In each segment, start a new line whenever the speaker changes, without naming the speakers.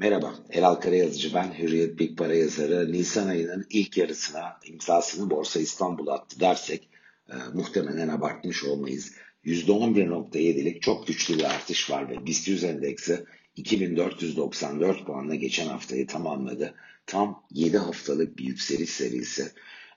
Merhaba, Elal Karayazıcı ben, Hürriyet Big Para yazarı. Nisan ayının ilk yarısına imzasını Borsa İstanbul attı dersek e, muhtemelen abartmış olmayız. %11.7'lik çok güçlü bir artış var ve BIST 100 endeksi 2494 puanla geçen haftayı tamamladı. Tam 7 haftalık bir yükseliş serisi.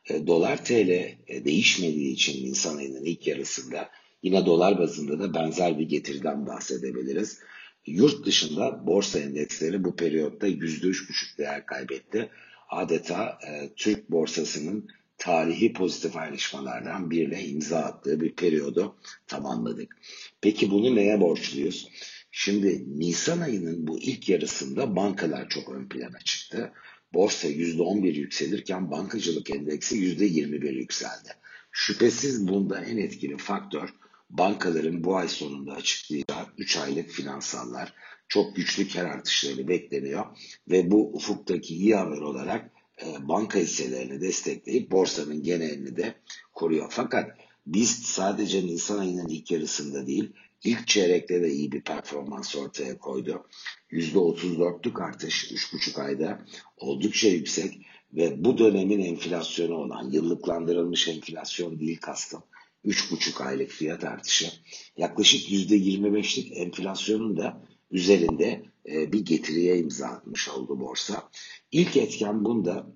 E, dolar TL e, değişmediği için Nisan ayının ilk yarısında yine dolar bazında da benzer bir getiriden bahsedebiliriz. Yurt dışında borsa endeksleri bu periyotta %3,5 değer kaybetti. Adeta e, Türk borsasının tarihi pozitif ayrışmalardan birine imza attığı bir periyodu tamamladık. Peki bunu neye borçluyuz? Şimdi Nisan ayının bu ilk yarısında bankalar çok ön plana çıktı. Borsa %11 yükselirken bankacılık endeksi %21 yükseldi. Şüphesiz bunda en etkili faktör bankaların bu ay sonunda açıklayacağı 3 aylık finansallar çok güçlü kar artışları bekleniyor ve bu ufuktaki iyi haber olarak e, banka hisselerini destekleyip borsanın genelini de koruyor. Fakat biz sadece Nisan ayının ilk yarısında değil, ilk çeyrekte de iyi bir performans ortaya koydu. %34'lük artış 3,5 ayda oldukça yüksek ve bu dönemin enflasyonu olan yıllıklandırılmış enflasyon değil kastım 3,5 aylık fiyat artışı yaklaşık %25'lik enflasyonun da üzerinde e, bir getiriye imza atmış oldu borsa. İlk etken bunda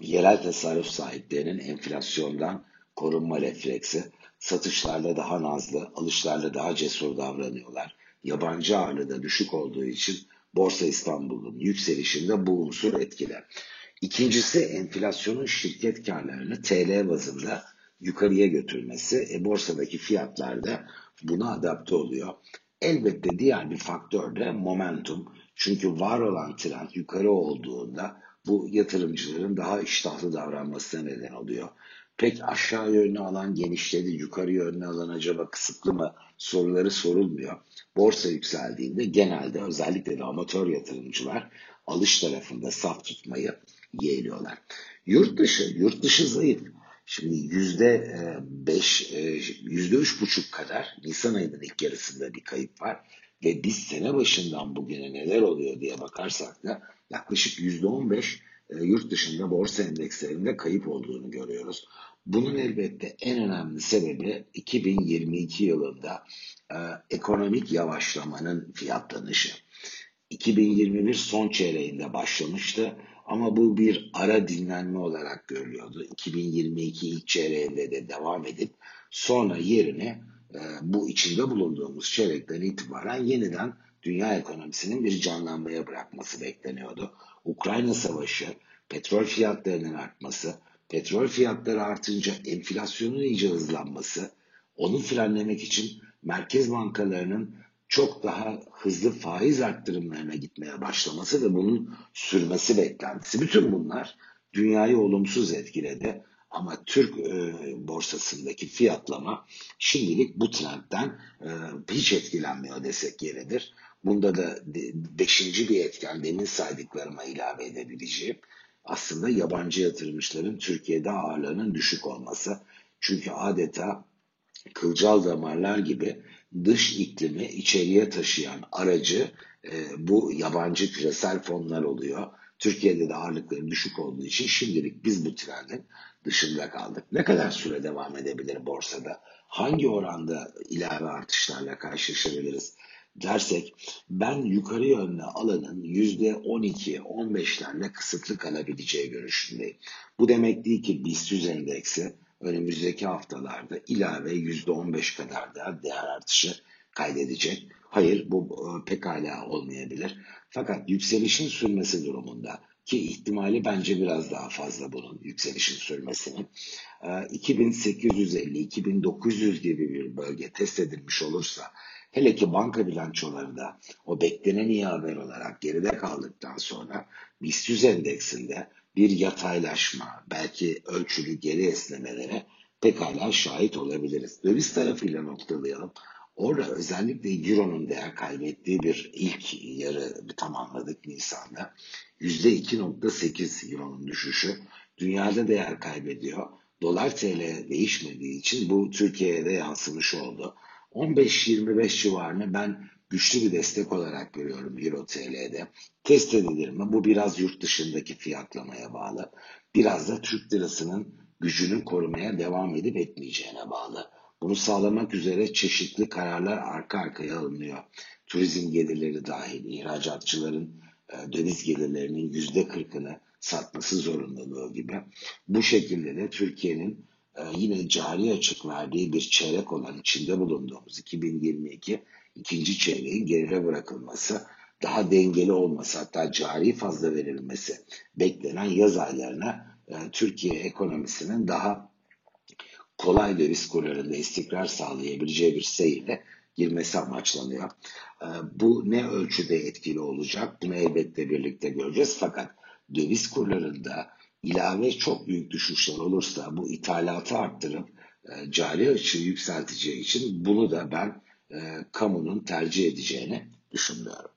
yerel tasarruf sahiplerinin enflasyondan korunma refleksi, satışlarla daha nazlı, alışlarla daha cesur davranıyorlar. Yabancı ağırlığı da düşük olduğu için Borsa İstanbul'un yükselişinde bu unsur etkili. İkincisi enflasyonun şirket karlarını TL bazında yukarıya götürmesi, e, borsadaki fiyatlar da buna adapte oluyor. Elbette diğer bir faktör de momentum. Çünkü var olan trend yukarı olduğunda bu yatırımcıların daha iştahlı davranmasına neden oluyor. Pek aşağı yönlü alan genişledi, yukarı yönlü alan acaba kısıtlı mı soruları sorulmuyor. Borsa yükseldiğinde genelde özellikle de amatör yatırımcılar alış tarafında saf tutmayı yeğliyorlar. Yurt dışı, yurt dışı zayıf. Şimdi yüzde e, beş, e, yüzde üç buçuk kadar Nisan ayının ilk yarısında bir kayıp var. Ve biz sene başından bugüne neler oluyor diye bakarsak da yaklaşık yüzde on beş e, yurt dışında borsa endekslerinde kayıp olduğunu görüyoruz. Bunun elbette en önemli sebebi 2022 yılında e, ekonomik yavaşlamanın fiyatlanışı. 2021 son çeyreğinde başlamıştı ama bu bir ara dinlenme olarak görülüyordu. 2022 ilk çeyreğinde de devam edip sonra yerine e, bu içinde bulunduğumuz çeyrekten itibaren yeniden dünya ekonomisinin bir canlanmaya bırakması bekleniyordu. Ukrayna Savaşı, petrol fiyatlarının artması, petrol fiyatları artınca enflasyonun iyice hızlanması, onu frenlemek için merkez bankalarının çok daha hızlı faiz arttırımlarına gitmeye başlaması ve bunun sürmesi beklentisi. Bütün bunlar dünyayı olumsuz etkiledi. Ama Türk e, borsasındaki fiyatlama şimdilik bu trendten e, hiç etkilenmiyor desek yeridir. Bunda da beşinci bir etken demin saydıklarıma ilave edebileceğim aslında yabancı yatırımcıların Türkiye'de ağırlığının düşük olması. Çünkü adeta kılcal damarlar gibi dış iklimi içeriye taşıyan aracı e, bu yabancı küresel fonlar oluyor. Türkiye'de de ağırlıkları düşük olduğu için şimdilik biz bu trendin dışında kaldık. Ne kadar süre devam edebilir borsada? Hangi oranda ilave artışlarla karşılaşabiliriz? dersek ben yukarı yönlü alanın %12-15'lerle kısıtlı kalabileceği görüşündeyim. Bu demek değil ki BIST 100 endeksi önümüzdeki haftalarda ilave %15 kadar da değer artışı kaydedecek. Hayır bu e, pekala olmayabilir. Fakat yükselişin sürmesi durumunda ki ihtimali bence biraz daha fazla bunun yükselişin sürmesinin. 2850-2900 e, gibi bir bölge test edilmiş olursa hele ki banka bilançoları o beklenen iyi haber olarak geride kaldıktan sonra BIST 100 endeksinde bir yataylaşma, belki ölçülü geri esnemelere pekala şahit olabiliriz. Döviz tarafıyla noktalayalım. Orada özellikle Euro'nun değer kaybettiği bir ilk yarı tamamladık Nisan'da. %2.8 Euro'nun düşüşü. Dünyada değer kaybediyor. Dolar TL değişmediği için bu Türkiye'ye de yansımış oldu. 15-25 civarını ben güçlü bir destek olarak görüyorum Euro TL'de. Test edilir mi? Bu biraz yurt dışındaki fiyatlamaya bağlı. Biraz da Türk lirasının gücünü korumaya devam edip etmeyeceğine bağlı. Bunu sağlamak üzere çeşitli kararlar arka arkaya alınıyor. Turizm gelirleri dahil, ihracatçıların e, döviz gelirlerinin yüzde kırkını satması zorunluluğu gibi. Bu şekilde de Türkiye'nin yine cari açık verdiği bir çeyrek olan içinde bulunduğumuz 2022 ikinci çeyreğin geride bırakılması, daha dengeli olması hatta cari fazla verilmesi beklenen yaz aylarına e, Türkiye ekonomisinin daha kolay döviz kurlarında istikrar sağlayabileceği bir seyirle girmesi amaçlanıyor. Ee, bu ne ölçüde etkili olacak? Bunu elbette birlikte göreceğiz. Fakat döviz kurlarında ilave çok büyük düşüşler olursa bu ithalatı arttırıp e, cari açığı yükselteceği için bunu da ben e, kamunun tercih edeceğini düşünmüyorum.